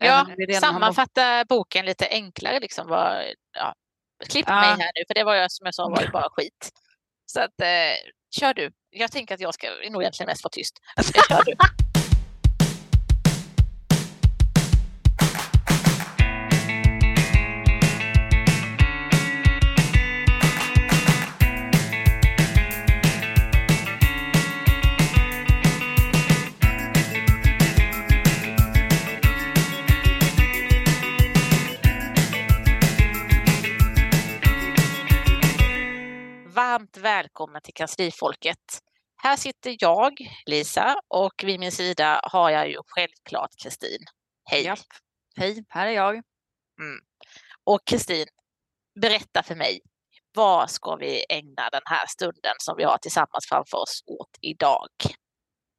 Ja, sammanfatta boken lite enklare liksom. Var, ja, klipp Ja. mig här nu, för det var jag som jag sa var bara skit. Så att, eh, kör du. Jag tänker att jag ska nog egentligen mest vara tyst. Kör du. Varmt välkommen till kanslifolket. Här sitter jag, Lisa, och vid min sida har jag ju självklart Kristin. Hej! Japp. Hej, här är jag. Och Kristin, berätta för mig, vad ska vi ägna den här stunden som vi har tillsammans framför oss åt idag?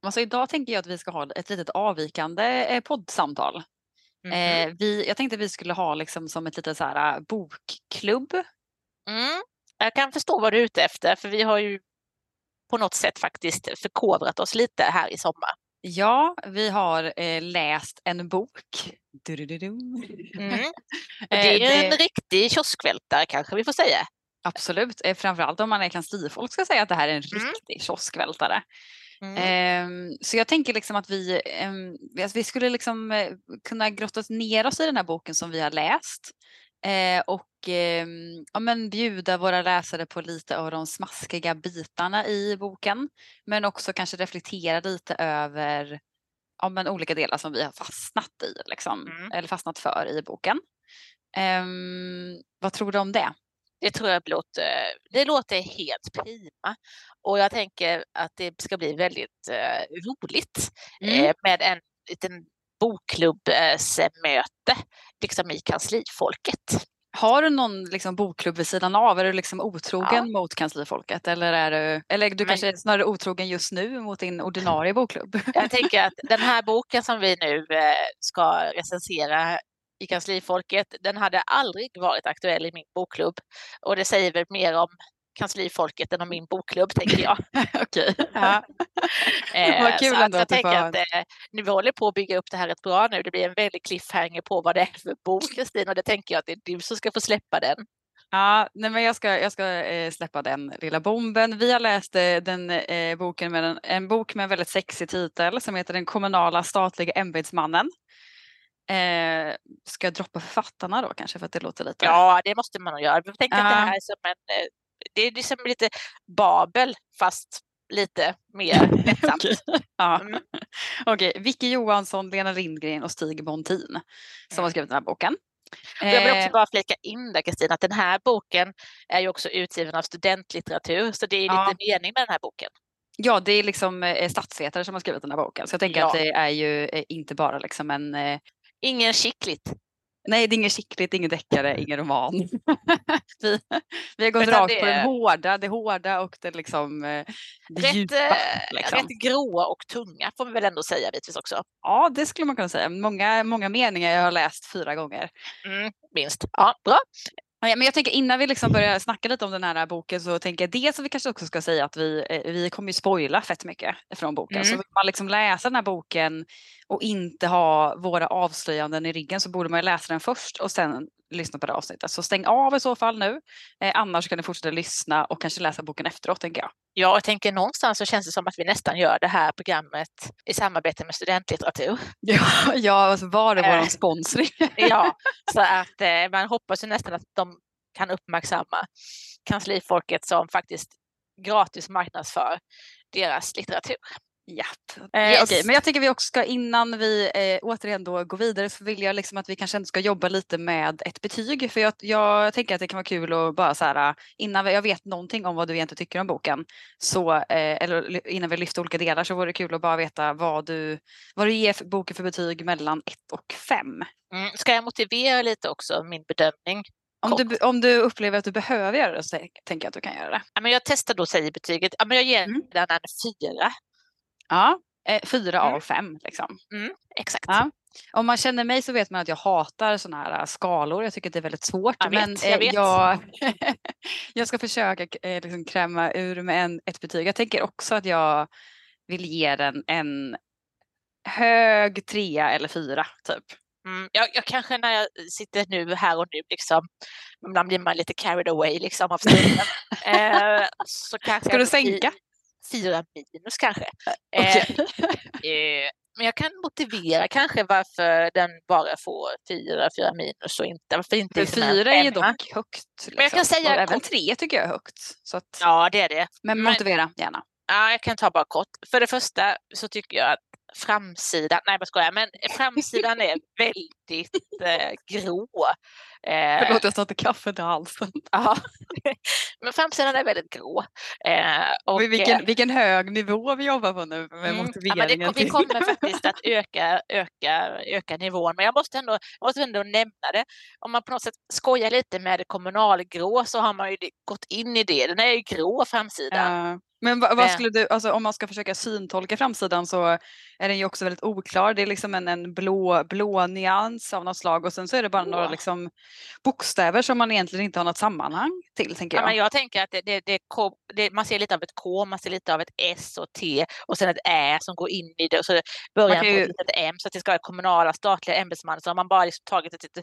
Alltså idag tänker jag att vi ska ha ett litet avvikande eh, poddsamtal. Mhm. Eh, vi, jag tänkte att vi skulle ha liksom som ett litet så här, eh, bokklubb. Mm. Jag kan förstå vad du är ute efter, för vi har ju på något sätt faktiskt förkovrat oss lite här i sommar. Ja, vi har eh, läst en bok. Du-du-du-du. Mm. Och Eh, det är en det- riktig kioskvältare kanske vi får säga. Absolut, eh, framförallt om man är kanslifolk ska säga att det här är en Mm. riktig kioskvältare. Mm. Ehm, så jag tänker liksom att vi, ehm, vi skulle liksom eh, kunna grotta ner oss i den här boken som vi har läst. Eh, och ehm, ja, men bjuda våra läsare på lite av de smaskiga bitarna i boken. Men också kanske reflektera lite över ja, men olika delar som vi har fastnat i, liksom, Mm. eller fastnat för i boken. Ehm, vad tror du om det? Det tror jag låter, det låter helt prima. Och jag tänker att det ska bli väldigt eh, roligt Mm. eh, med en liten bokklubbsmöte liksom i kanslifolket. Har du någon liksom, bokklubb vid sidan av? Är du liksom otrogen mot kanslifolket? Eller är du, eller du Men- kanske är snarare otrogen just nu mot din ordinarie bokklubb? Jag tänker att den här boken som vi nu eh, ska recensera i kanslifolket, den hade aldrig varit aktuell i min bokklubb. Och det säger väl mer om kanslifolket än om min bokklubb, tänker jag. Okej. Ja. Eh, Vad kul att ändå jag tänker att eh, nu vi håller på att bygga upp det här rätt bra nu. Det blir en väldig cliffhanger på vad det är för bok, Kristin, och det tänker jag att det är du som ska få släppa den. Ja, nej men jag ska, jag ska eh, släppa den lilla bomben. Vi har läst eh, den eh, boken med en, en bok med en väldigt sexig titel som heter Den kommunala statliga ämbetsmannen. Eh, ska jag droppa författarna då kanske för att det låter lite? Ja, det måste man nog göra. Jag tänker att det här är som en, det är liksom lite Babel, fast lite mer lättsamt. Okej. Ja. Mm. Okej, Vicky Johansson, Lena Lindgren och Stig Bontin som har Mm. skrivit den här boken. Jag vill Eh, också bara flika in där Kristina, att den här boken är ju också utgiven av studentlitteratur, så det är Ja. lite mening med den här boken. Ja, det är liksom eh, statsvetare som har skrivit den här boken. Så jag tänker Ja. att det är ju eh, inte bara liksom en... Eh, Ingen skickligt. Nej, det är ingen skickligt, ingen deckare, ingen roman. vi, vi har gått Utan rakt det på det är- hårda, det hårda och det liksom eh, det Rätt, djupa. eh, liksom. rätt gråa och tunga får vi väl ändå säga bitvis också. Ja, det skulle man kunna säga. Många, många meningar jag har läst fyra gånger. Mm, minst. Ja, bra. Men jag tänker innan vi liksom börjar snacka lite om den här boken så tänker jag dels att vi kanske också ska säga att vi, eh, vi kommer ju spoila fett mycket från boken. Så Mm. vill man liksom läsa den här boken och inte ha våra avslöjanden i ryggen så borde man ju läsa den först och sen lyssna på det avsnittet. Så stäng av i så fall nu. Eh, annars kan ni fortsätta lyssna och kanske läsa boken efteråt tänker jag. Ja, jag tänker någonstans så känns det som att vi nästan gör det här programmet i samarbete med studentlitteratur. Ja, ja alltså var Eh. vår sponsring? Ja, så att eh, man hoppas ju nästan att de kan uppmärksamma kanslifolket som faktiskt gratis marknadsför deras litteratur. Japp. Eh, Eh, yes. okej, Men jag tycker vi också ska innan vi eh, återigen då går vidare så vill jag liksom att vi kanske ändå ska jobba lite med ett betyg. För jag, jag tänker att det kan vara kul att bara så här innan jag vet någonting om vad du egentligen tycker om boken. Så, eh, eller innan vi lyfter olika delar så vore det kul att bara veta vad du, vad du ger boken för betyg mellan 1 och 5. Mm. Ska jag motivera lite också min bedömning? Om du, om du upplever att du behöver göra det så tänk- tänker jag att du kan göra det. Ja, men jag testar då säger betyget. Ja, men jag ger Mm. den en fyra. Ja, eh, 4 Mm. av 5 liksom. Exakt. Ja. Om man känner mig så vet man att jag hatar sådana här äh, skalor. Jag tycker det är väldigt svårt. Jag vet, men jag eh, vet. jag, jag ska försöka eh, liksom kräma ur med en, ett betyg. Jag tänker också att jag vill ge den en hög trea eller fyra typ. Mm, jag, jag kanske när jag sitter nu här och nu, liksom, ibland blir man lite carried away liksom av stunden. eh, så kanske Ska du sänka? Fyra minus kanske. Okay. Eh, men jag kan motivera kanske varför den bara får fyra, fyra minus och inte, varför inte För liksom fyra är dock högt. Liksom. Men jag kan säga Och även tre tycker jag är högt. Så att, Ja, det är det. men men- motivera gärna. Ja, jag kan ta bara kort. För det första så tycker jag att framsidan, nej jag skojar, men framsidan är väldigt eh, grå. Eh, Förlåt, jag satte kaffet i halsen. ja. men framsidan är väldigt grå. Eh, och, vilken, vilken hög nivå vi jobbar på nu med Mm, ja, motiveringen. det, vi kommer faktiskt att öka, öka, öka nivån, men jag måste, ändå, jag måste ändå nämna det. Om man på något sätt skojar lite med det kommunalgrå så har man ju gått in i det. Den är ju grå framsidan. Ja. Men vad, vad Eh. skulle du, alltså om man ska försöka syntolka framsidan så är den ju också väldigt oklar. Det är liksom en, en blå, blå nyans av något slag och sen så är det bara några liksom bokstäver som man egentligen inte har något sammanhang till tänker Ja, jag. men jag tänker att det, det, det, det, man ser lite av ett K, man ser lite av ett S och T och sen ett Ä som går in i det och så början kan på ju- ett litet M så att det ska vara kommunala statliga ämbetsmän. Så har man bara liksom tagit ett, ett,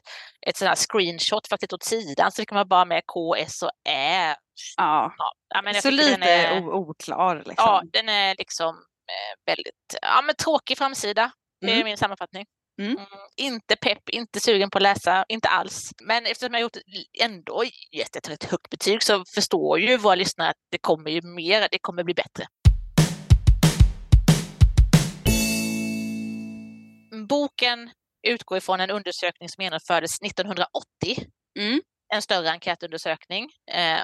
ett sånt här screenshot fast lite åt sidan så fick man bara med K, S och Ä. Ja. Ja, ja, men så lite är, oklar liksom. Ja, den är liksom väldigt ja, men tråkig framsida. Det är Mm. min sammanfattning. Mm. inte pepp, inte sugen på att läsa, inte alls. Men eftersom jag gjort ändå gett ett rätt högt betyg så förstår ju våra lyssnare att det kommer ju mer, det kommer bli bättre. Boken utgår ifrån en undersökning som genomfördes 1980 Mm. en större enkätundersökning. Eh,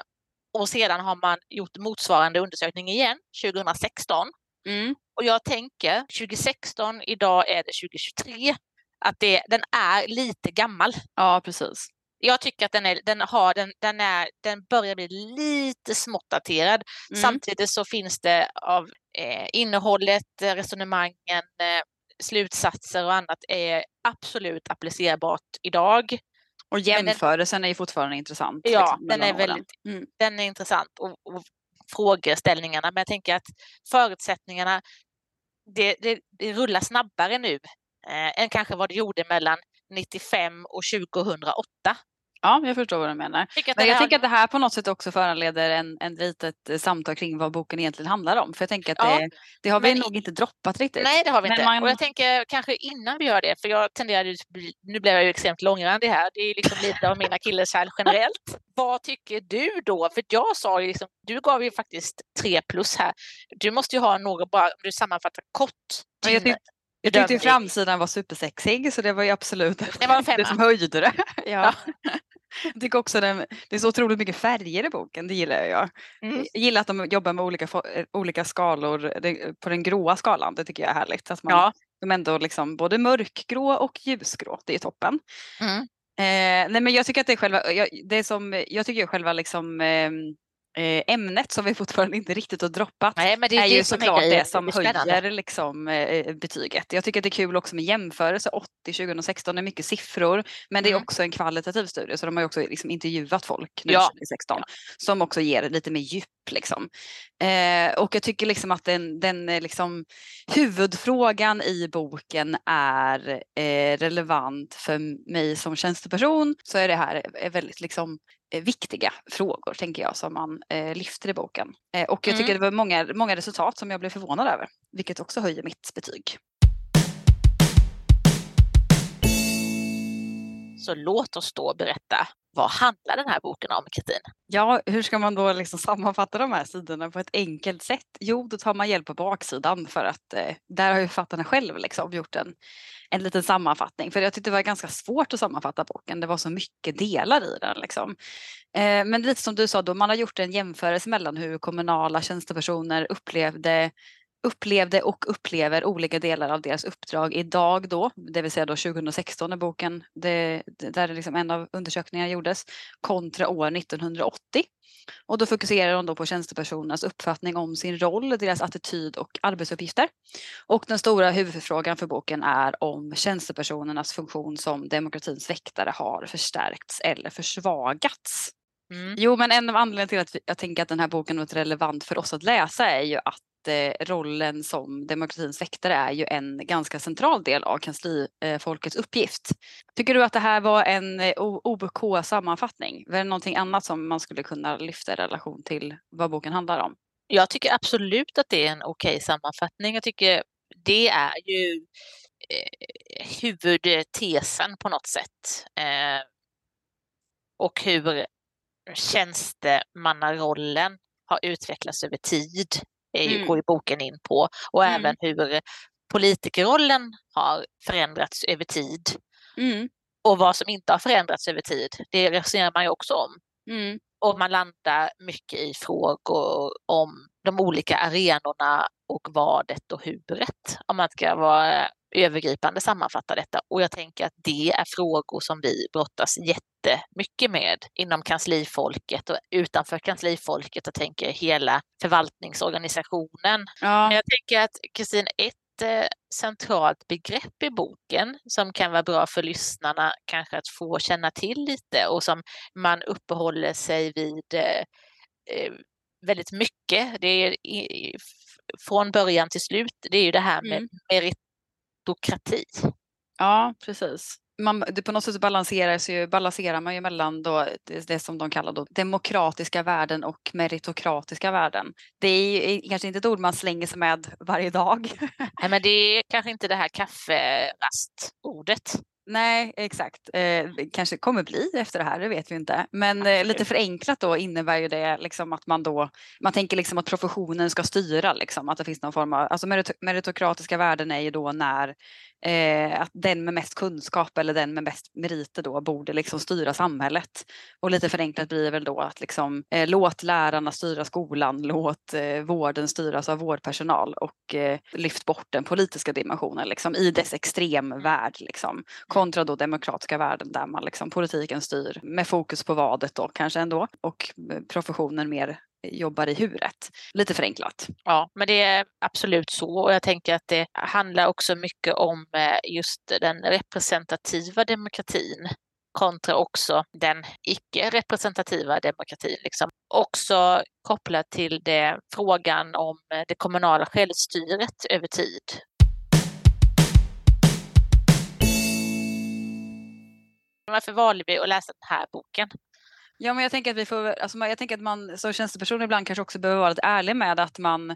och sedan har man gjort motsvarande undersökning igen 2016. Mm. Och jag tänker 2016, idag är det 2023, att det, den är lite gammal. Ja, precis. Jag tycker att den, är, den, har, den, den, är, den börjar bli lite smått daterad. Mm. Samtidigt så finns det av eh, innehållet, eh, resonemangen, eh, slutsatser och annat är absolut applicerbart idag. Och den- jämförelsen är ju fortfarande intressant. Ja, liksom, den är väldigt Mm. den är intressant och, och frågeställningarna. Men jag tänker att förutsättningarna, det, det, det rullar snabbare nu eh, än kanske vad det gjorde mellan 95 och 2008. Ja, jag förstår vad du menar. Tycker Men jag är- tänker att det här på något sätt också föranleder en, en litet eh, samtal kring vad boken egentligen handlar om. För jag tänker att Ja, det, det har vi men nog inte droppat riktigt. Nej, det har vi Men inte. man- Och jag tänker kanske innan vi gör det, för jag tenderar att bli- nu blev jag ju extremt långrandig här, det är liksom lite av min akilleshäl generellt. Vad tycker du då? För jag sa ju liksom, du gav ju faktiskt tre plus här. Du måste ju ha något, bara om du sammanfattar kort. Jag din tyck- Jag tyckte ju framsidan var supersexig så det var ju absolut Det var en femma. det som höjde det. ja. Jag tycker också den, det är så otroligt mycket färger i boken, det gillar jag. Mm. Jag gillar att de jobbar med olika, eh, olika skalor det, på den gråa skalan, det tycker jag är härligt. Att man, Ja. De ändå liksom både mörkgrå och ljusgrå, det är toppen. Mm. Eh, nej men jag tycker att det är själva, jag, det som, jag tycker själva liksom eh, ämnet som vi fortfarande inte riktigt har droppat Nej, men det är, ju det är såklart det som höjer liksom, eh, betyget. Jag tycker att det är kul också med jämförelse. 80 2016 är mycket siffror men det är Mm. också en kvalitativ studie så de har ju också liksom intervjuat folk nu Ja. 2016 som också ger lite mer djup. Liksom. Eh, och jag tycker liksom att den, den eh, liksom, huvudfrågan i boken är eh, relevant för mig som tjänsteperson så är det här är väldigt liksom, eh, viktiga frågor tänker jag som man eh, lyfter i boken. Eh, och jag tycker Mm. det var många, många resultat som jag blev förvånad över vilket också höjer mitt betyg. Så låt oss då berätta, vad handlar den här boken om, Kristin? Ja, hur ska man då liksom sammanfatta de här sidorna på ett enkelt sätt? Jo, då tar man hjälp på baksidan för att eh, där har ju författarna själv liksom gjort en, en liten sammanfattning. För jag tyckte det var ganska svårt att sammanfatta boken. Det var så mycket delar i den. Liksom. Eh, men lite som du sa, då, man har gjort en jämförelse mellan hur kommunala tjänstepersoner upplevde upplevde och upplever olika delar av deras uppdrag idag då, det vill säga då 2016 när boken, det, där liksom en av undersökningarna gjordes, kontra år 1980. Och då fokuserar de då på tjänstepersonernas uppfattning om sin roll, deras attityd och arbetsuppgifter. Och den stora huvudfrågan för boken är om tjänstepersonernas funktion som demokratins väktare har förstärkts eller försvagats. Mm. Jo, men en av anledningarna till att jag tänker att den här boken är relevant för oss att läsa är ju att rollen som demokratins väktare är ju en ganska central del av kanslifolkets uppgift. Tycker du att det här var en eh, OBK sammanfattning? Var det någonting annat som man skulle kunna lyfta i relation till vad boken handlar om? Jag tycker absolut att det är en okej okay sammanfattning. Jag tycker det är ju eh, huvudtesen på något sätt. Eh, och hur tjänstemannarollen har utvecklats över tid mm. går ju boken in på. Och mm. även hur politikerrollen har förändrats över tid. Mm. Och vad som inte har förändrats över tid, det resonerar man ju också om. Mm. Och man landar mycket i frågor om de olika arenorna och vadet och huret, om man ska vara övergripande sammanfatta detta. Och jag tänker att det är frågor som vi brottas jättemycket med inom kanslifolket och utanför kanslifolket. Jag tänker hela förvaltningsorganisationen. Ja. Men jag tänker att Kristin, ett eh, centralt begrepp i boken som kan vara bra för lyssnarna kanske att få känna till lite och som man uppehåller sig vid eh, eh, väldigt mycket. Det är från början till slut. Det är ju det här med mm. Meritokrati. Ja, precis. Man, det på något sätt balanseras ju, balanserar man ju mellan då det, det, som de kallar då demokratiska värden och meritokratiska värden. Det är ju kanske inte ett ord man slänger sig med varje dag. Nej, men det är kanske inte det här kafferast-ordet. Nej, exakt. Eh, kanske kommer bli efter det här, det vet vi inte. Men eh, lite förenklat då innebär ju det liksom att man då, man tänker liksom att professionen ska styra, liksom, att det finns någon form av, alltså meritokratiska värden är ju då när eh, att den med mest kunskap eller den med mest meriter då borde liksom styra samhället. Och lite förenklat blir det väl då att liksom, eh, låt lärarna styra skolan, låt eh, vården styras av vårdpersonal och eh, lyft bort den politiska dimensionen liksom, i dess extremvärld. Liksom, kontra då demokratiska värden där man liksom, politiken styr med fokus på vadet då kanske ändå och eh, professionen mer jobbar i huret. Lite förenklat. Ja, men det är absolut så och jag tänker att det handlar också mycket om eh, just den representativa demokratin kontra också den icke-representativa demokratin. Liksom. Också kopplat till det, frågan om eh, det kommunala självstyret över tid. Varför valde vi att läsa den här boken? Ja, men jag tänker att vi får, alltså, jag tänker att man som tjänsteperson ibland kanske också behöver vara lite ärlig med att man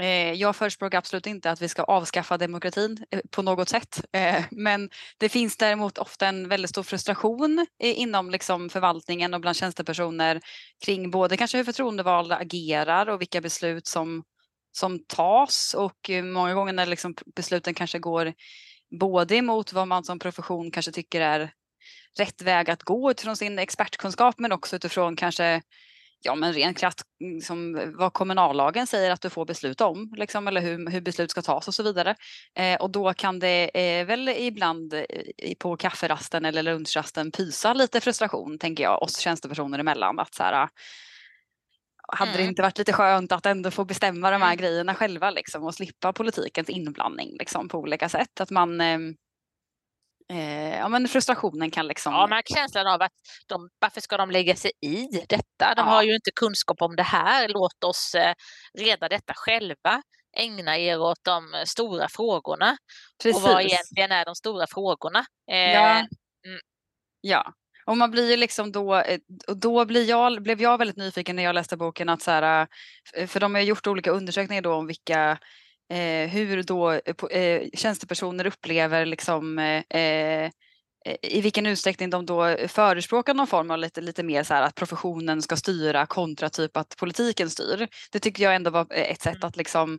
eh, jag förespråkar absolut inte att vi ska avskaffa demokratin eh, på något sätt. Eh, men det finns däremot ofta en väldigt stor frustration inom liksom, förvaltningen och bland tjänstepersoner kring både kanske hur förtroendevalda agerar och vilka beslut som, som tas och eh, många gånger när liksom besluten kanske går både emot vad man som profession kanske tycker är rätt väg att gå utifrån sin expertkunskap men också utifrån kanske ja, men ren kraft som vad kommunallagen säger att du får besluta om liksom, eller hur, hur beslut ska tas och så vidare. Eh, och då kan det eh, väl ibland eh, på kafferasten eller lunchrasten pysa lite frustration tänker jag oss tjänstepersoner emellan. Att så här, hade mm. det inte varit lite skönt att ändå få bestämma de här mm. grejerna själva liksom, och slippa politikens inblandning liksom, på olika sätt. Att man ehm, Eh, ja, men frustrationen kan liksom... Ja, man känslan av att de, varför ska de lägga sig i detta? De ja. har ju inte kunskap om det här. Låt oss eh, reda detta själva. Ägna er åt de stora frågorna. Precis. Och vad egentligen är de stora frågorna? Eh, ja. Mm. ja. Och man blir ju liksom då, eh, då blir jag, blev jag väldigt nyfiken när jag läste boken att så här, eh, för de har gjort olika undersökningar då om vilka eh, hur då eh, eh, tjänstepersoner upplever liksom eh, eh, i vilken utsträckning de då förespråkar någon form av lite, lite mer så här att professionen ska styra kontra typ att politiken styr. Det tyckte jag ändå var ett sätt mm. att liksom,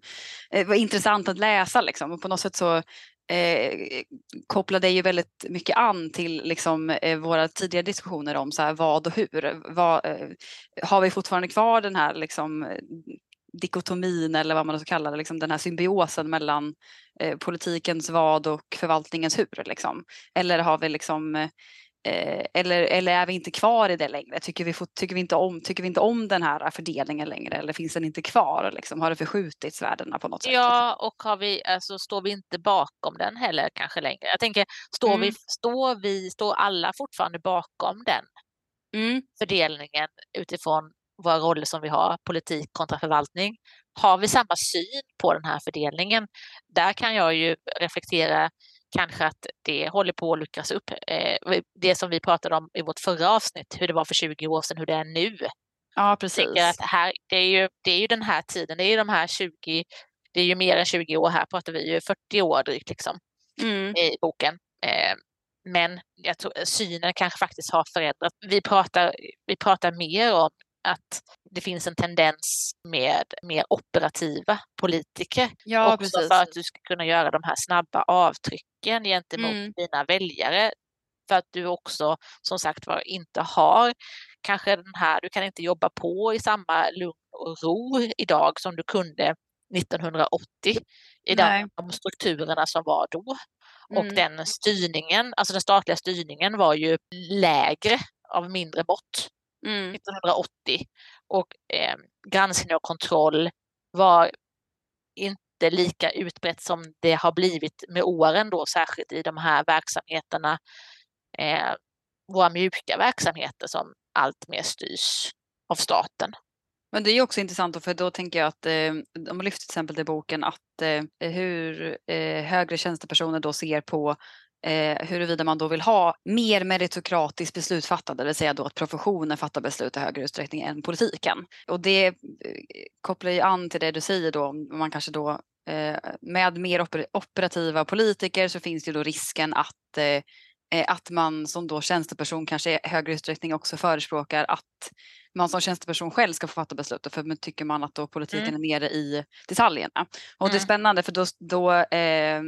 var intressant att läsa liksom och på något sätt så eh, kopplade ju väldigt mycket an till liksom, eh, våra tidigare diskussioner om så här, vad och hur. Vad, eh, har vi fortfarande kvar den här liksom, dikotomin eller vad man ska kalla det, liksom den här symbiosen mellan eh, politikens vad och förvaltningens hur. Liksom. Eller har vi liksom eh, eller, eller är vi inte kvar i det längre? Tycker vi, tycker, vi inte om, tycker vi inte om den här fördelningen längre eller finns den inte kvar? Liksom? Har det förskjutits värdena på något sätt? Ja, och har vi, alltså, står vi inte bakom den heller kanske längre? Jag tänker, står, mm. vi, står, vi, står alla fortfarande bakom den mm. fördelningen utifrån våra roller som vi har, politik kontra förvaltning? har vi samma syn på den här fördelningen? Där kan jag ju reflektera kanske att det håller på att luckras upp. Eh, det som vi pratade om i vårt förra avsnitt, hur det var för 20 år sedan, hur det är nu. Ja, precis. Att här, det, är ju, det är ju den här tiden, det är ju de här 20, det är ju mer än 20 år, här pratar vi ju 40 år drygt liksom mm. i boken. Eh, men jag tror synen kanske faktiskt har förändrats. Vi pratar, vi pratar mer om att det finns en tendens med mer operativa politiker. Ja, också precis. för att du ska kunna göra de här snabba avtrycken gentemot mm. dina väljare. För att du också som sagt var inte har kanske den här, du kan inte jobba på i samma lugn och ro idag som du kunde 1980 i Nej. de strukturerna som var då. Mm. Och den styrningen, alltså den statliga styrningen var ju lägre av mindre mått mm. 1980 och eh, granskning och kontroll var inte lika utbrett som det har blivit med åren då, särskilt i de här verksamheterna, eh, våra mjuka verksamheter som allt mer styrs av staten. Men det är också intressant för då tänker jag att eh, om man lyfter till exempel i boken att eh, hur eh, högre tjänstepersoner då ser på eh, huruvida man då vill ha mer meritokratiskt beslutsfattande, det vill säga då att professionen fattar beslut i högre utsträckning än politiken. Och det eh, kopplar ju an till det du säger då, man kanske då eh, med mer oper operativa politiker så finns det då risken att eh, eh, att man som då tjänsteperson kanske i högre utsträckning också förespråkar att man som tjänsteperson själv ska få fatta beslutet för tycker man att då politiken mm. är nere i detaljerna. Och mm. det är mm. spännande för då, då eh,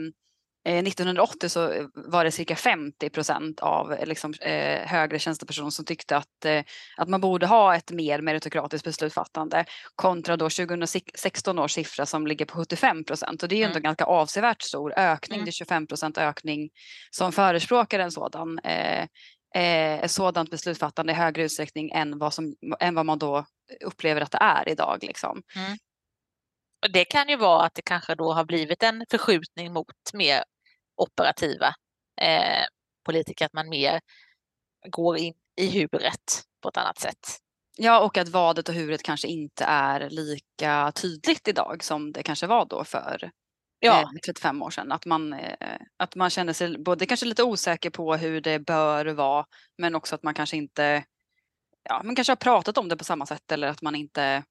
1980 eh, så var det cirka 50 procent av eh, liksom, eh, högre tjänstepersoner som tyckte att, eh, att man borde ha ett mer meritokratiskt beslutsfattande kontra då 2016 års siffra som ligger på 75 procent. Och det är ju mm. ändå ganska avsevärt stor ökning. Mm. Det är 25 procent ökning som förespråkar en sådan eh, eh, sådant beslutsfattande i högre utsträckning än vad, som, än vad man då upplever att det är idag. Liksom. Mm. Det kan ju vara att det kanske då har blivit en förskjutning mot mer operativa eh, politiker, att man mer går in i huret på ett annat sätt. Ja, och att vadet och huret kanske inte är lika tydligt idag som det kanske var då för ja. eh, 35 år sedan. Att man, eh, att man känner sig både kanske lite osäker på hur det bör vara men också att man kanske inte ja, man kanske har pratat om det på samma sätt eller att man inte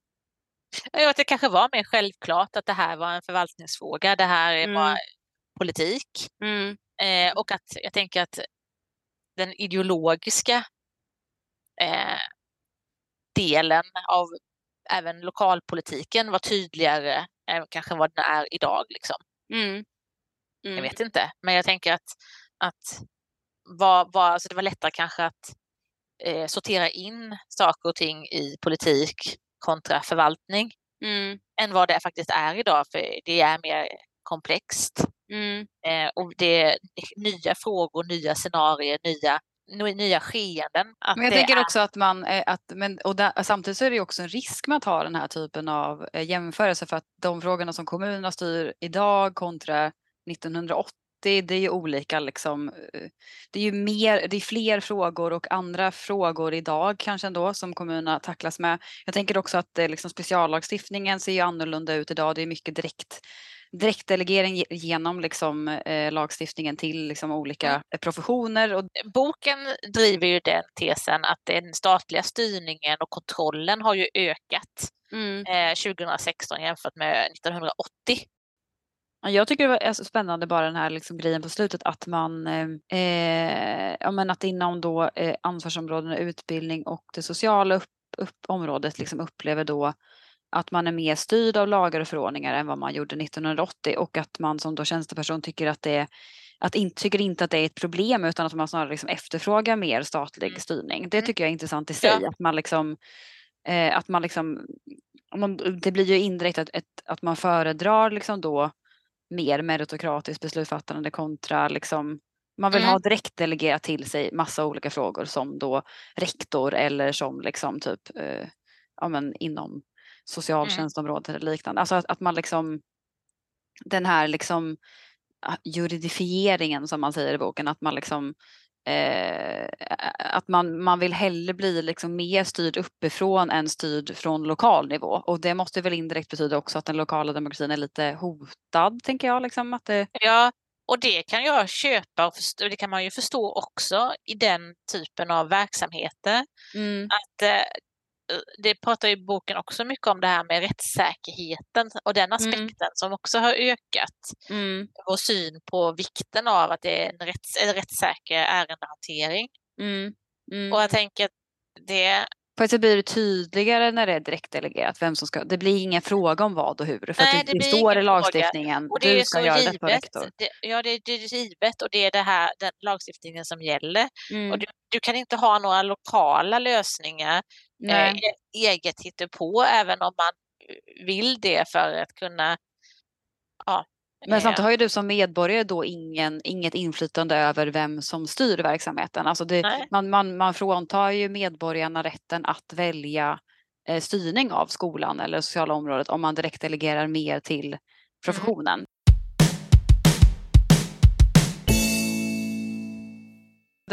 Ja, att det kanske var mer självklart att det här var en förvaltningsfråga. Det här är mm politik. Mm. Eh, och att jag tänker att den ideologiska eh, delen av även lokalpolitiken var tydligare än kanske vad den är idag. Liksom. Mm. Mm. Jag vet inte, men jag tänker att, att var, var, alltså det var lättare kanske att eh, sortera in saker och ting i politik kontra förvaltning mm. än vad det faktiskt är idag, för det är mer komplext. Mm. Eh, och det är nya frågor, nya scenarier, nya nya skeenden. men jag tänker är... också att man, eh, att, men, och där, samtidigt så är det också en risk med att ha den här typen av eh, jämförelse för att de frågorna som kommunerna styr idag kontra 1980 det är ju olika liksom. Eh, det är ju mer, det är fler frågor och andra frågor idag kanske ändå som kommunerna tacklas med. Jag tänker också att liksom speciallagstiftningen ser ju annorlunda ut idag. Det är mycket direkt direktdelegering genom liksom, eh, lagstiftningen till liksom, olika mm. professioner. Och... Boken driver ju den tesen att den statliga styrningen och kontrollen har ju ökat mm. eh, 2016 jämfört med 1980. Jag tycker det var spännande bara den här liksom grejen på slutet att man, eh, eh, ja, men att inom då eh, ansvarsområdena utbildning och det sociala upp, upp, området liksom upplever då att man är mer styrd av lagar och förordningar än vad man gjorde 1980 och att man som då tjänsteperson tycker att det att in, tycker inte att det är ett problem utan att man snarare liksom efterfrågar mer statlig mm. styrning. Det mm. tycker jag är intressant i sig. Ja. Att man liksom, eh, att man liksom man, det blir ju indirekt att, ett, att man föredrar liksom då mer meritokratiskt beslutsfattande kontra liksom man vill mm. ha direkt delegerat till sig massa olika frågor som då rektor eller som liksom typ eh, ja, men inom Mm. socialtjänstområdet eller liknande. Alltså att, att man liksom den här liksom juridifieringen som man säger i boken, att man liksom eh, att man, man vill hellre bli liksom mer styrd uppifrån än styrd från lokal nivå. Och det måste väl indirekt betyda också att den lokala demokratin är lite hotad, tänker jag. Liksom, att det... Ja, och det kan jag köpa och förstå, det kan man ju förstå också i den typen av verksamheter. Mm. Att eh, det pratar ju boken också mycket om det här med rättssäkerheten och den aspekten mm. som också har ökat mm. vår syn på vikten av att det är en, rätts, en rättssäker ärendehantering. Mm. Mm. Och jag tänker att det Fast det blir tydligare när det är direktdelegerat vem som ska, det blir ingen fråga om vad och hur. För Nej, det, det, det står i lagstiftningen, och det du ska göra givet. det på rektor. Det, ja, det, det är givet och det är det här, den lagstiftningen som gäller. Mm. Och du, du, kan inte ha några lokala lösningar, eh, eget hittepå, även om man vill det för att kunna ja, men samtidigt har ju du som medborgare då ingen, inget inflytande över vem som styr verksamheten. Alltså det, man, man, man fråntar ju medborgarna rätten att välja eh, styrning av skolan eller sociala området om man direkt delegerar mer till mm. professionen. Mm.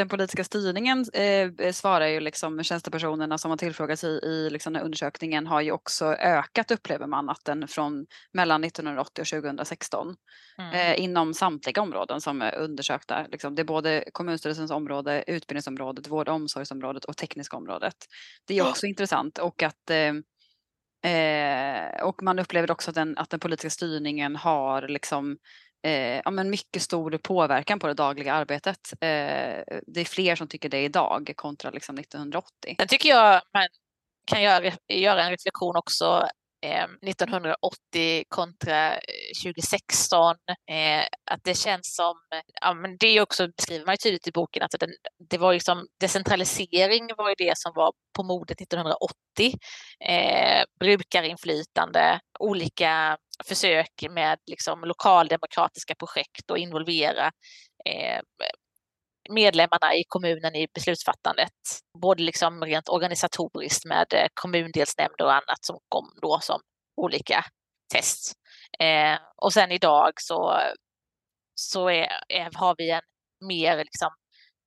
Den politiska styrningen eh, svarar ju liksom tjänstepersonerna som har tillfrågats i, i liksom undersökningen har ju också ökat upplever man att den från mellan 1980 och 2016 mm. eh, inom samtliga områden som är undersökta. Liksom, det är både kommunstyrelsens område, utbildningsområdet, vård och omsorgsområdet och tekniska området. Det är också oh. intressant och att eh, Eh, och man upplever också att den, att den politiska styrningen har liksom eh, ja, men mycket stor påverkan på det dagliga arbetet. Eh, det är fler som tycker det idag kontra liksom 1980. Sen tycker jag man kan göra, göra en reflektion också eh, 1980 kontra eh, 2016. Eh, att det känns som, ja, men det också beskriver man ju tydligt i boken, att den, det var liksom decentralisering var ju det som var på modet 1980. Eh, brukarinflytande, olika försök med liksom lokaldemokratiska projekt och involvera eh, medlemmarna i kommunen i beslutsfattandet. Både liksom rent organisatoriskt med eh, kommundelsnämnder och annat som kom då som olika test. Eh, och sen idag så, så är, är, har vi en mer liksom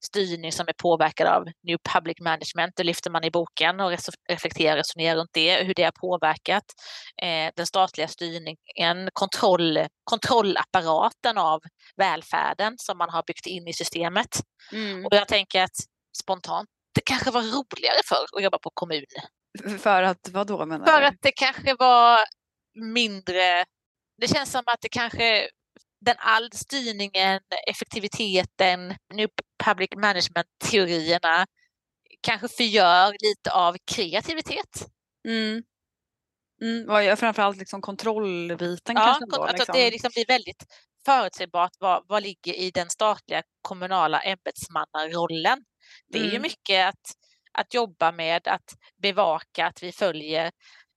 styrning som är påverkad av New Public Management. Det lyfter man i boken och reflekterar och resonerar runt det, hur det har påverkat eh, den statliga styrningen, kontroll, kontrollapparaten av välfärden som man har byggt in i systemet. Mm. Och jag tänker att spontant, det kanske var roligare förr att jobba på kommun. För att vad då menar För du? att det kanske var mindre, det känns som att det kanske den all styrningen, effektiviteten, New Public Management-teorierna kanske förgör lite av kreativitet. Mm. Mm, framförallt liksom kontrollbiten ja, kanske? Då, liksom. Att det liksom blir väldigt förutsägbart vad, vad ligger i den statliga kommunala ämbetsmannarollen. Det är mm. ju mycket att, att jobba med att bevaka att vi följer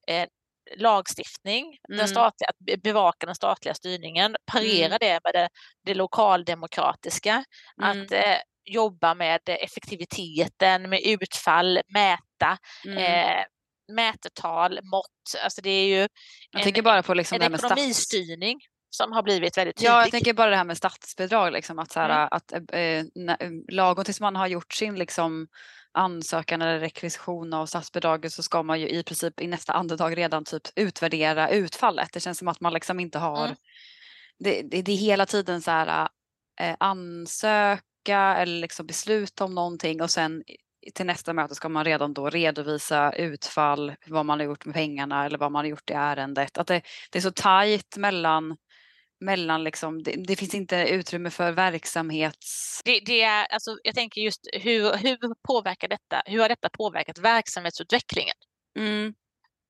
eh, lagstiftning, mm. den statliga, att bevaka den statliga styrningen, parera mm. det med det, det lokaldemokratiska, mm. att eh, jobba med effektiviteten, med utfall, mäta, mm. eh, mätetal, mått. Alltså det är ju jag tänker bara på liksom en ekonomistyrning som har blivit väldigt tydlig. Ja, jag tänker bara det här med statsbidrag, liksom, att, så här, mm. att eh, eh lagom tills man har gjort sin liksom, ansökan eller rekvisition av statsbidraget så ska man ju i princip i nästa andetag redan typ utvärdera utfallet. Det känns som att man liksom inte har, mm. det, det, det, är hela tiden så här eh, ansöka eller liksom besluta om någonting och sen till nästa möte ska man redan då redovisa utfall, vad man har gjort med pengarna eller vad man har gjort i ärendet. Att det, det är så tajt mellan mellan liksom, det, det, finns inte utrymme för verksamhets... Det, det, är, alltså, jag tänker just hur, hur påverkar detta, hur har detta påverkat verksamhetsutvecklingen? Mm.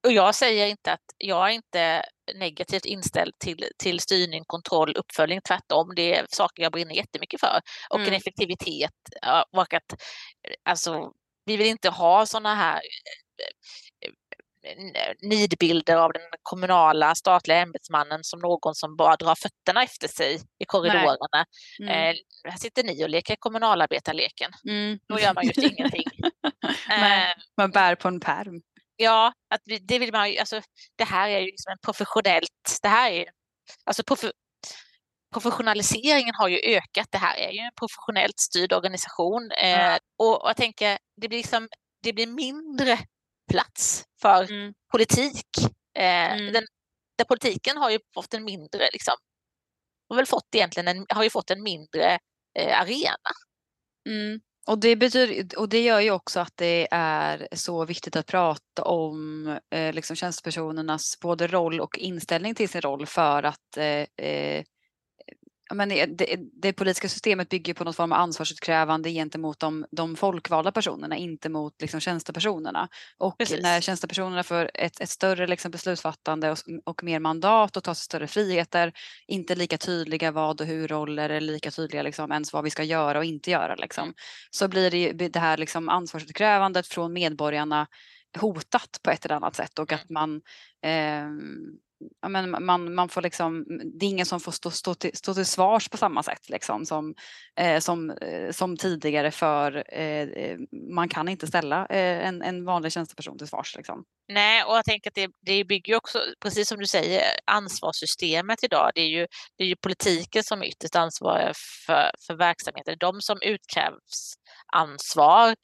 Och jag säger inte att jag är inte negativt inställd till, till styrning, kontroll, uppföljning. Tvärtom, det är saker jag brinner jättemycket för. Och mm. en effektivitet. Och att, alltså, vi vill inte ha sådana här nidbilder av den kommunala statliga ämbetsmannen som någon som bara drar fötterna efter sig i korridorerna. Mm. Eh, här sitter ni och leker kommunalarbetarleken. Mm. Då gör man ju ingenting. eh, man bär på en perm. Ja, att det vill man ju, alltså, det här är ju liksom en professionellt, det här är alltså prof, professionaliseringen har ju ökat. Det här är ju en professionellt styrd organisation eh, och, och jag tänker det blir liksom, det blir mindre plats för Mm. politik. Eh, Mm. den, där politiken har ju fått en mindre, liksom, har väl fått egentligen en, har ju fått en mindre eh, arena. Mm. Och, det betyder, och det gör ju också att det är så viktigt att prata om eh, liksom tjänstepersonernas både roll och inställning till sin roll för att eh, eh, men det, det, politiska systemet bygger på någon form av ansvarsutkrävande gentemot de, de folkvalda personerna, inte mot liksom, tjänstepersonerna. Och Precis. när tjänstepersonerna får ett, ett större liksom, beslutsfattande och, och mer mandat och tar sig större friheter, inte lika tydliga vad och hur roller eller lika tydliga liksom, ens vad vi ska göra och inte göra. Liksom. Så blir det, det här liksom, ansvarsutkrävandet från medborgarna hotat på ett eller annat sätt och att man ehm, ja, men man, man får liksom, det är ingen som får stå, stå, till, stå till svars på samma sätt liksom, som, eh, som, eh, som tidigare för eh, eh man kan inte ställa eh, en, en vanlig tjänsteperson till svars. Liksom. Nej, och jag tänker att det, det bygger också, precis som du säger, ansvarssystemet idag. Det är ju, det är ju politiken som är ytterst ansvarig för, för verksamheten. De som utkrävs ansvar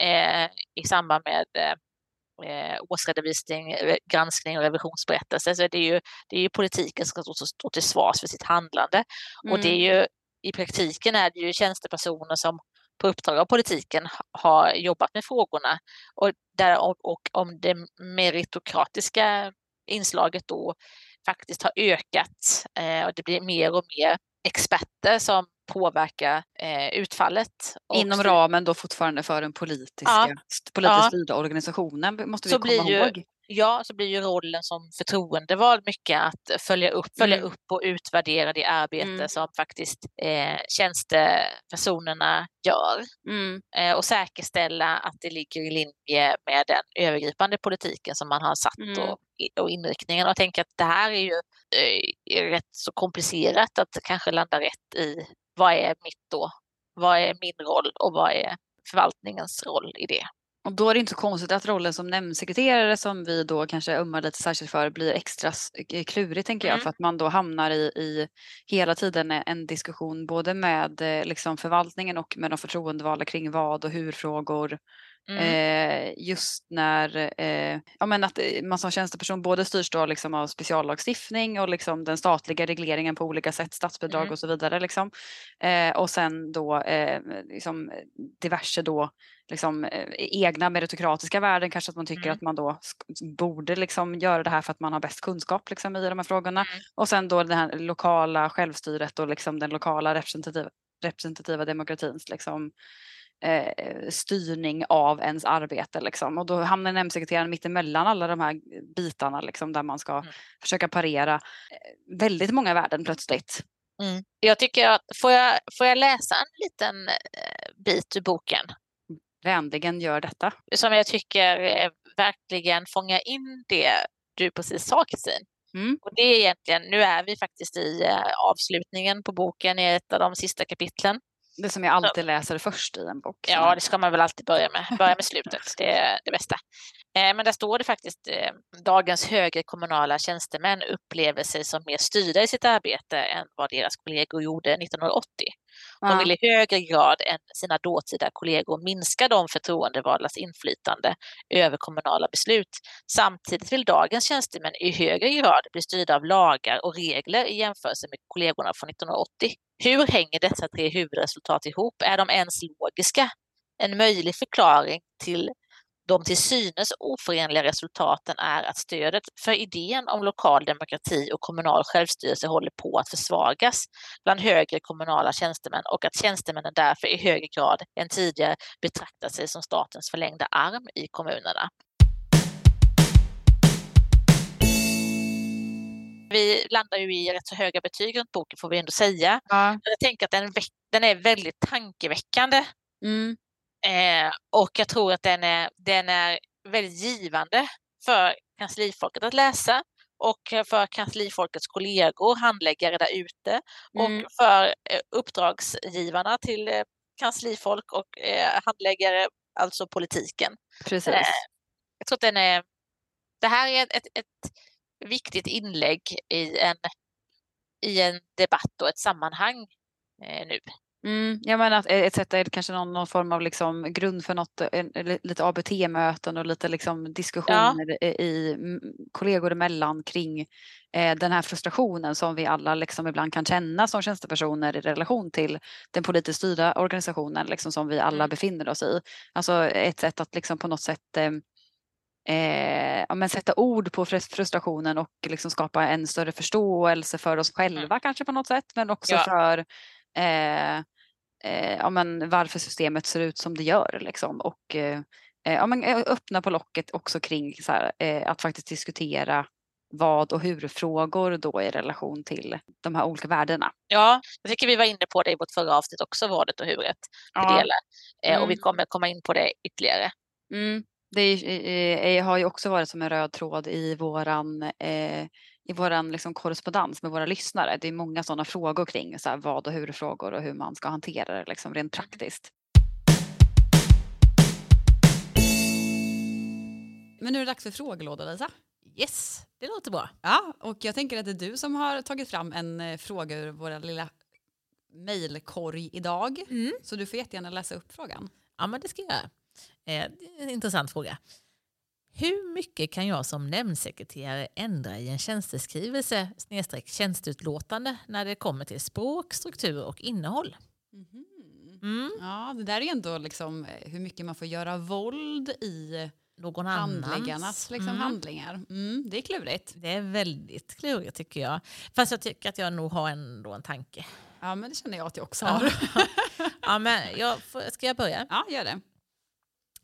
eh, i samband med eh, eh, årsredovisning, eh, granskning och revisionsberättelse. Så det är ju, det är ju politiken som ska stå, till svars för sitt handlande. Och det är ju i praktiken är det ju tjänstepersoner som på uppdrag av politiken har jobbat med frågorna och, där, och, och om det meritokratiska inslaget då faktiskt har ökat eh, och det blir mer och mer experter som påverkar eh, utfallet. Och Inom styr- ramen då fortfarande för den politiska, Ja. politiskt Ja. styrda organisationen måste vi Så komma ju- ihåg. Ja, så blir ju rollen som förtroendevald mycket att följa upp, följa Mm. upp och utvärdera det arbete Mm. som faktiskt eh, tjänstepersonerna gör Mm. eh, och säkerställa att det ligger i linje med den övergripande politiken som man har satt Mm. och, och inriktningen. Och jag tänker att det här är ju eh, är rätt så komplicerat att kanske landa rätt i vad är mitt då? Vad är min roll och vad är förvaltningens roll i det? Och då är det inte så konstigt att rollen som nämndsekreterare som vi då kanske ömmar lite särskilt för blir extra eh, klurig tänker jag Mm. för att man då hamnar i, i hela tiden en- en diskussion både med eh, liksom förvaltningen och med de förtroendevalda kring vad och hur frågor. Mm. Eh, just när eh, ja, men att eh, man som tjänsteperson både styrs då liksom av speciallagstiftning och liksom den statliga regleringen på olika sätt, statsbidrag Mm. och så vidare. Liksom. Och sen då liksom diverse då liksom, egna meritokratiska värden, kanske att man tycker Mm. att man då borde liksom göra det här för att man har bäst kunskap liksom, i de här frågorna. Mm. Och sen då det här lokala självstyret och liksom den lokala representativa, representativa demokratins liksom, eh, styrning av ens arbete. Liksom. Och då hamnar nämndsekreteraren mitt emellan alla de här bitarna liksom, där man ska Mm. försöka parera eh, väldigt många värden plötsligt. Mm. Jag tycker att, får jag, får jag läsa en liten eh, bit ur boken Vänligen gör detta. som jag tycker eh, verkligen fångar in det du precis sa Kristin. Mm. Och det är egentligen, nu är vi faktiskt i avslutningen på boken i ett av de sista kapitlen. Det som jag alltid läser först i en bok. Ja, det ska man väl alltid börja med. Börja med slutet, det är det bästa. Eh, Men där står det faktiskt, eh, dagens högre kommunala tjänstemän upplever sig som mer styrda i sitt arbete än vad deras kollegor gjorde 1980. De Ja. vill i högre grad än sina dåtida kollegor minska de förtroendevaldas inflytande över kommunala beslut. Samtidigt vill dagens tjänstemän i högre grad bli styrda av lagar och regler i jämförelse med kollegorna från 1980. Hur hänger dessa tre huvudresultat ihop? Är de ens logiska? En möjlig förklaring till de till synes oförenliga resultaten är att stödet för idén om lokal demokrati och kommunal självstyrelse håller på att försvagas bland högre kommunala tjänstemän och att tjänstemännen därför i högre grad än tidigare betraktar sig som statens förlängda arm i kommunerna. Vi landar ju i rätt så höga betyg runt boken får vi ändå säga. Ja. Jag tänker att den, den är väldigt tankeväckande Mm. Eh, och jag tror att den är, den är väldigt givande för kanslifolket att läsa och för kanslifolkets kollegor, handläggare där ute Mm. och för eh, uppdragsgivarna till eh, kanslifolk och eh, handläggare, alltså politiken. Precis. Jag tror att den är, det här är ett, ett viktigt inlägg i en i en debatt och ett sammanhang eh, nu. Mm, jag menar att ett sätt är kanske någon, någon form av liksom grund för något, en, lite ABT-möten och lite liksom diskussioner ja. i, i kollegor emellan kring eh, den här frustrationen som vi alla liksom ibland kan känna som tjänstepersoner i relation till den politiskt styrda organisationen liksom som vi alla mm. befinner oss i. Alltså ett sätt att liksom på något sätt eh, eh, ja, men sätta ord på frustrationen och liksom skapa en större förståelse för oss själva mm. kanske på något sätt men också ja. för eh, eh, ja, men varför systemet ser ut som det gör. Liksom. Och eh, eh ja, men eh, öppna på locket också kring så här, att faktiskt diskutera vad och hur-frågor då i relation till de här olika värdena. Ja, jag tycker vi var inne på det i vårt förra avsnitt också, vadet och huret. Ja. Mm. Och vi mm. kommer komma in på det ytterligare. Mm. Det är, är, har ju också varit som en röd tråd i våran eh, i vår liksom korrespondens med våra lyssnare. Det är många sådana frågor kring så här, vad och hur frågor och hur man ska hantera det liksom, rent praktiskt. Men nu är det dags för frågelåda Lisa. Yes, det låter bra. Ja, och jag tänker att det är du som har tagit fram en eh, fråga ur våra lilla mejlkorg idag. Mm. Så du får jättegärna läsa upp frågan. Ja, men det ska jag göra. Eh, intressant fråga. Hur mycket kan jag som nämndsekreterare ändra i en tjänsteskrivelse snedstreck tjänsteutlåtande när det kommer till språk, struktur och innehåll? Mm. Mm. Ja, det där är ändå liksom eh, hur mycket man får göra våld i någon handläggarnas liksom, mm. handlingar. Mm, det är klurigt. Det är väldigt klurigt tycker jag. Fast jag tycker att jag nog har ändå en tanke. Ja, men det känner jag att jag också har. ja, men jag, ska jag börja? Ja, gör det.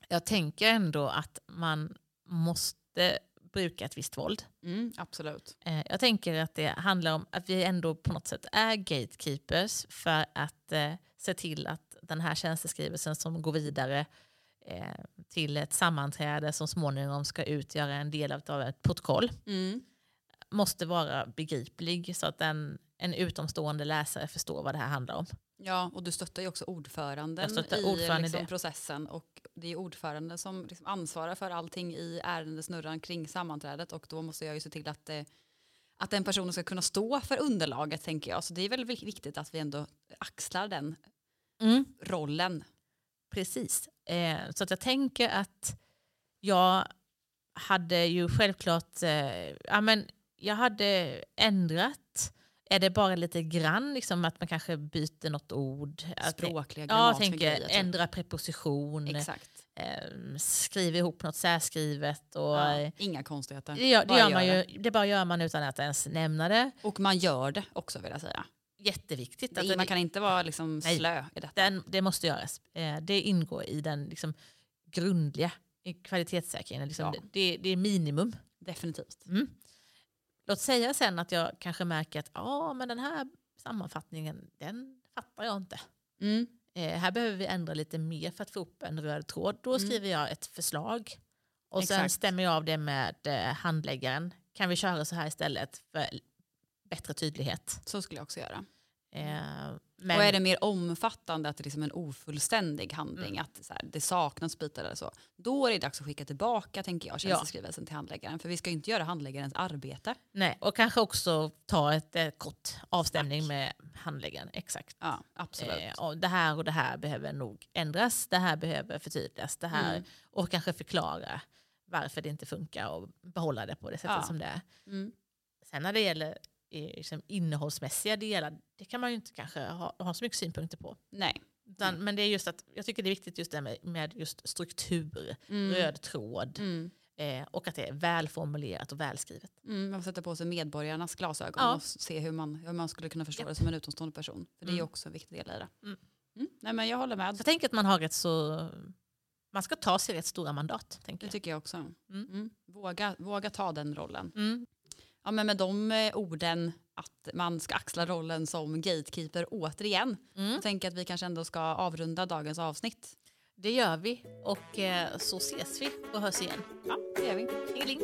Jag tänker ändå att man måste bruka ett visst våld. Mm, absolut. Eh, jag tänker att det handlar om att vi ändå på något sätt är gatekeepers för att eh, se till att den här tjänsteskrivelsen som går vidare eh, till ett sammanträde som småningom ska utgöra en del av ett protokoll mm. måste vara begriplig så att en, en utomstående läsare förstår vad det här handlar om. Ja, och du stöttar ju också ordföranden i ordförande liksom, processen och det är ordföranden som liksom ansvarar för allting i ärendesnurran kring sammanträdet och då måste jag ju se till att, eh, att den personen ska kunna stå för underlaget tänker jag. Så det är väldigt viktigt att vi ändå axlar den mm. rollen. Precis, eh, så att jag tänker att jag hade ju självklart, eh, ja men jag hade ändrat är det bara lite grann, liksom, att man kanske byter något ord? Språkliga Ja, jag tänker grejer, ändra preposition. Exakt. Eh, skriva ihop något särskrivet. Och, ja, inga konstigheter. Det, gör, det, gör man ju, det bara gör man utan att ens nämna det. Och man gör det också vill jag säga. Jätteviktigt. Det, man kan inte vara liksom slö nej, i detta. Den, det måste göras. Eh, det ingår i den liksom, grundliga kvalitetssäkringen. Liksom, ja. det, det, är minimum. Definitivt. Mm. Låt säga sen att jag kanske märker att ah, men den här sammanfattningen, den fattar jag inte. Mm. Eh, här behöver vi ändra lite mer för att få upp en röd tråd. Då mm. skriver jag ett förslag och Exakt. sen stämmer jag av det med eh, handläggaren. Kan vi köra så här istället för bättre tydlighet? Så skulle jag också göra. Eh, men... Och är det mer omfattande, att det är liksom en ofullständig handling, mm. att här, det saknas bitar eller så, då är det dags att skicka tillbaka tänker jag, tjänsteskrivelsen ja. till handläggaren. För vi ska ju inte göra handläggarens arbete. Nej, och kanske också ta ett, ett kort avstämning Tack. med handläggaren. Exakt. Ja, absolut. Eh, och det här och det här behöver nog ändras, det här behöver förtydligas, det här, mm. och kanske förklara varför det inte funkar och behålla det på det sättet ja. som det är. Mm. Sen när det gäller liksom innehållsmässiga delar, det kan man ju inte kanske ha, ha så mycket synpunkter på. Nej. Utan, mm. Men det är just att, jag tycker det är viktigt just det med, med just struktur, mm. röd tråd. Mm. Eh, och att det är välformulerat och välskrivet. Mm, man får sätta på sig medborgarnas glasögon ja. och se hur man, hur man skulle kunna förstå ja. det som en utomstående person. För det är mm. också en viktig del i det. Mm. mm. Nej, men jag håller med. Så jag tänker att man har rätt så... Man ska ta sig rätt stora mandat. Tänker det jag. tycker jag också. Våga, våga ta den rollen ja, men med de eh, orden att man ska axla rollen som gatekeeper återigen. Mm. Jag tänker att vi kanske ändå ska avrunda dagens avsnitt. Det gör vi och eh, så ses vi och hörs igen. Ja, det gör vi. Heling.